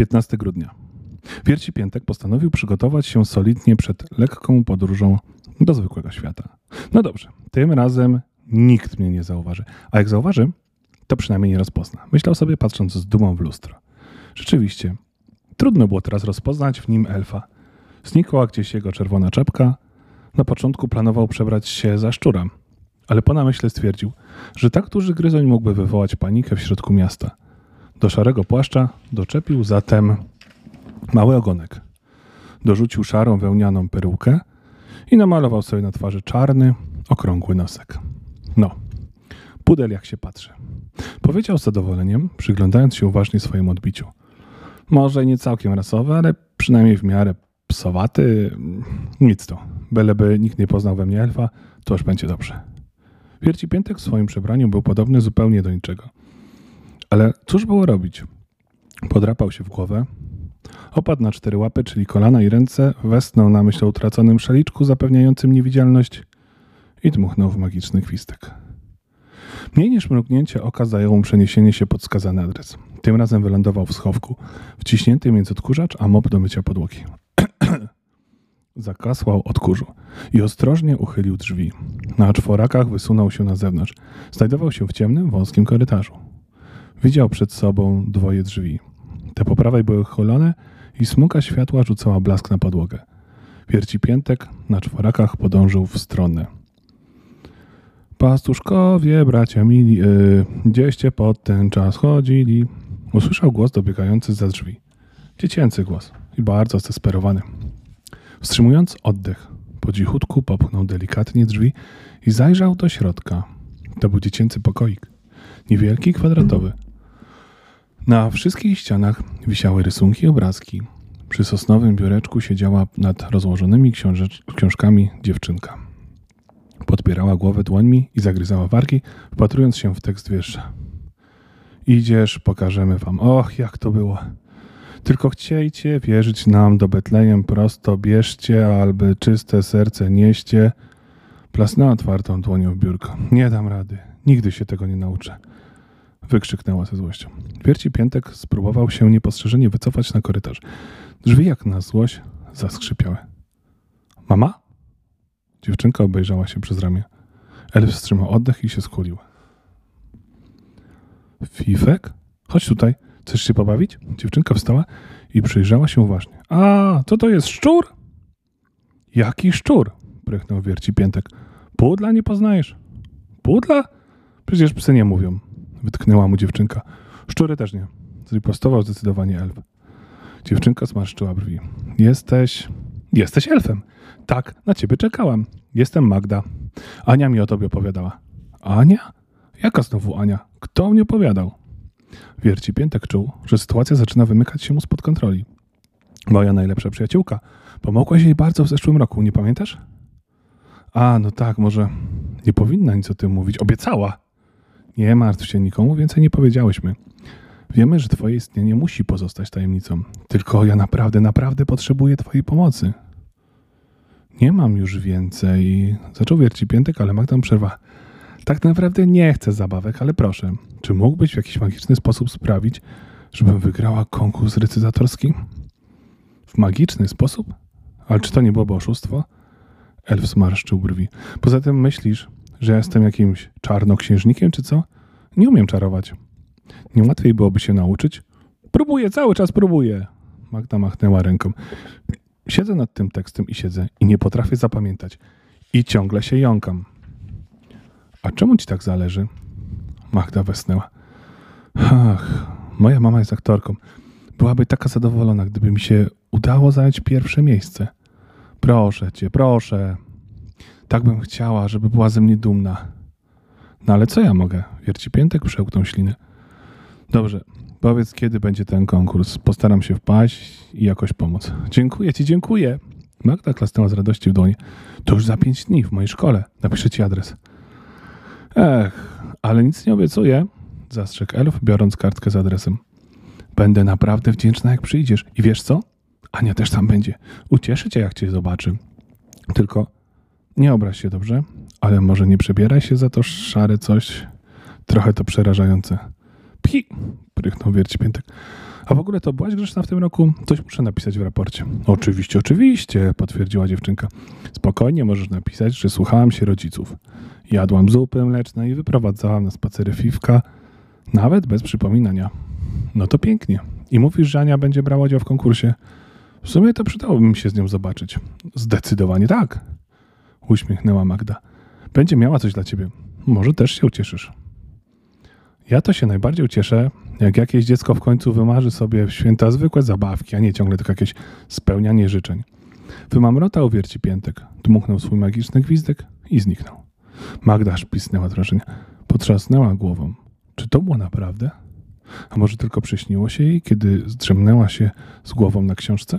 15 grudnia. Wierci Piętek postanowił przygotować się solidnie przed lekką podróżą do zwykłego świata. No dobrze, tym razem nikt mnie nie zauważy. A jak zauważy, to przynajmniej nie rozpozna. Myślał sobie, patrząc z dumą w lustro. Rzeczywiście, trudno było teraz rozpoznać w nim elfa. Znikła gdzieś jego czerwona czepka. Na początku planował przebrać się za szczura, ale po namyśle stwierdził, że tak duży gryzoń mógłby wywołać panikę w środku miasta. Do szarego płaszcza doczepił zatem mały ogonek. Dorzucił szarą wełnianą perukę i namalował sobie na twarzy czarny, okrągły nosek. No, pudel jak się patrzy. Powiedział z zadowoleniem, przyglądając się uważnie swojemu odbiciu. Może nie całkiem rasowy, ale przynajmniej w miarę psowaty. Nic to. Byleby nikt nie poznał we mnie elfa, to już będzie dobrze. Wierci Piętek w swoim przebraniu był podobny zupełnie do niczego. Ale cóż było robić? Podrapał się w głowę, opadł na cztery łapy, czyli kolana i ręce, westnął na myśl o utraconym szaliczku zapewniającym niewidzialność i dmuchnął w magiczny kwistek. Mniej niż mrugnięcie oka zajęło mu przeniesienie się pod skazany adres. Tym razem wylądował w schowku, wciśnięty między odkurzacz a mop do mycia podłogi. Zakasłał od kurzu i ostrożnie uchylił drzwi. Na czworakach wysunął się na zewnątrz. Znajdował się w ciemnym, wąskim korytarzu. Widział przed sobą dwoje drzwi. Te po prawej były chylone i smuga światła rzucała blask na podłogę. Wierci piętek na czworakach podążył w stronę. Pastuszkowie, bracia mili, yy, gdzieście pod ten czas chodzili? Usłyszał głos dobiegający za drzwi. Dziecięcy głos i bardzo zdesperowany. Wstrzymując oddech, po cichutku popchnął delikatnie drzwi i zajrzał do środka. To był dziecięcy pokoik. Niewielki, kwadratowy. Na wszystkich ścianach wisiały rysunki i obrazki. Przy sosnowym biureczku siedziała nad rozłożonymi książkami dziewczynka. Podpierała głowę dłońmi i zagryzała wargi, wpatrując się w tekst wiersza. Idziesz, pokażemy wam. Och, jak to było. Tylko chciejcie wierzyć nam do Betlejem prosto, bierzcie, albo czyste serce nieście. Plasnęła otwartą dłonią biurko. Nie dam rady. Nigdy się tego nie nauczę. Wykrzyknęła ze złością. Wierci Piętek spróbował się niepostrzeżenie wycofać na korytarz. Drzwi jak na złość zaskrzypiały. Mama? Dziewczynka obejrzała się przez ramię. Elf wstrzymał oddech i się skulił. Fifek? Chodź tutaj. Chcesz się pobawić? Dziewczynka wstała i przyjrzała się uważnie. A, co to jest szczur? Jaki szczur? Prychnął wierci piętek. Pudla nie poznajesz? Pudla? Przecież psy nie mówią. Wytknęła mu dziewczynka. Szczury też nie. Zripostował zdecydowanie elf. Dziewczynka zmarszczyła brwi. Jesteś... Jesteś elfem. Tak, na ciebie czekałam. Jestem Magda. Ania mi o tobie opowiadała. Ania? Jaka znowu Ania? Kto mnie opowiadał? Wierci Piętek czuł, że sytuacja zaczyna wymykać się mu spod kontroli. Moja najlepsza przyjaciółka. Pomogłaś jej bardzo w zeszłym roku, nie pamiętasz? A, no tak, może nie powinna nic o tym mówić. Obiecała. Nie martw się, nikomu więcej nie powiedziałyśmy. Wiemy, że twoje istnienie musi pozostać tajemnicą. Tylko ja naprawdę, naprawdę potrzebuję twojej pomocy. Nie mam już więcej. Zaczął wierci piętek, ale Magda przerwa. Tak naprawdę nie chcę zabawek, ale proszę, czy mógłbyś w jakiś magiczny sposób sprawić, żebym wygrała konkurs recytatorski? W magiczny sposób? Ale czy to nie byłoby oszustwo? Elf zmarszczył brwi. Poza tym myślisz, że jestem jakimś czarnoksiężnikiem, czy co? Nie umiem czarować. Nie łatwiej byłoby się nauczyć? Próbuję, cały czas próbuję. Magda machnęła ręką. Siedzę nad tym tekstem i siedzę i nie potrafię zapamiętać. I ciągle się jąkam. A czemu ci tak zależy? Magda wesnęła. Ach, moja mama jest aktorką. Byłaby taka zadowolona, gdyby mi się udało zająć pierwsze miejsce. Proszę cię, proszę. Tak bym chciała, żeby była ze mnie dumna. No ale co ja mogę? Wierci piętek przełknął ślinę. Dobrze, powiedz kiedy będzie ten konkurs. Postaram się wpaść i jakoś pomóc. Dziękuję ci, dziękuję. Magda klasnęła z radości w dłonie. To już za pięć dni w mojej szkole. Napiszę ci adres. Ech, ale nic nie obiecuję, zastrzegł elf, biorąc kartkę z adresem. Będę naprawdę wdzięczna, jak przyjdziesz. I wiesz co? Ania też tam będzie. Ucieszy cię, jak cię zobaczy. Tylko nie obraź się, dobrze? Ale może nie przebieraj się za to szare coś. Trochę to przerażające. Pchi! Prychnął wierci piętek. A w ogóle to byłaś grzeczna w tym roku? Coś muszę napisać w raporcie. Oczywiście, oczywiście, potwierdziła dziewczynka. Spokojnie możesz napisać, że słuchałam się rodziców. Jadłam zupy mleczne i wyprowadzałam na spacery Fifka, nawet bez przypominania. No to pięknie. I mówisz, że Ania będzie brała udział w konkursie? W sumie to przydałoby mi się z nią zobaczyć. Zdecydowanie tak. Uśmiechnęła Magda. Będzie miała coś dla ciebie. Może też się ucieszysz. Ja to się najbardziej ucieszę, jak jakieś dziecko w końcu wymarzy sobie w święta zwykłe zabawki, a nie ciągle tylko jakieś spełnianie życzeń. Wymamrotał wierci piętek, dmuchnął swój magiczny gwizdek i zniknął. Magda aż pisnęła wrażenie. Potrzasnęła głową. Czy to było naprawdę? A może tylko przyśniło się jej, kiedy zdrzemnęła się z głową na książce?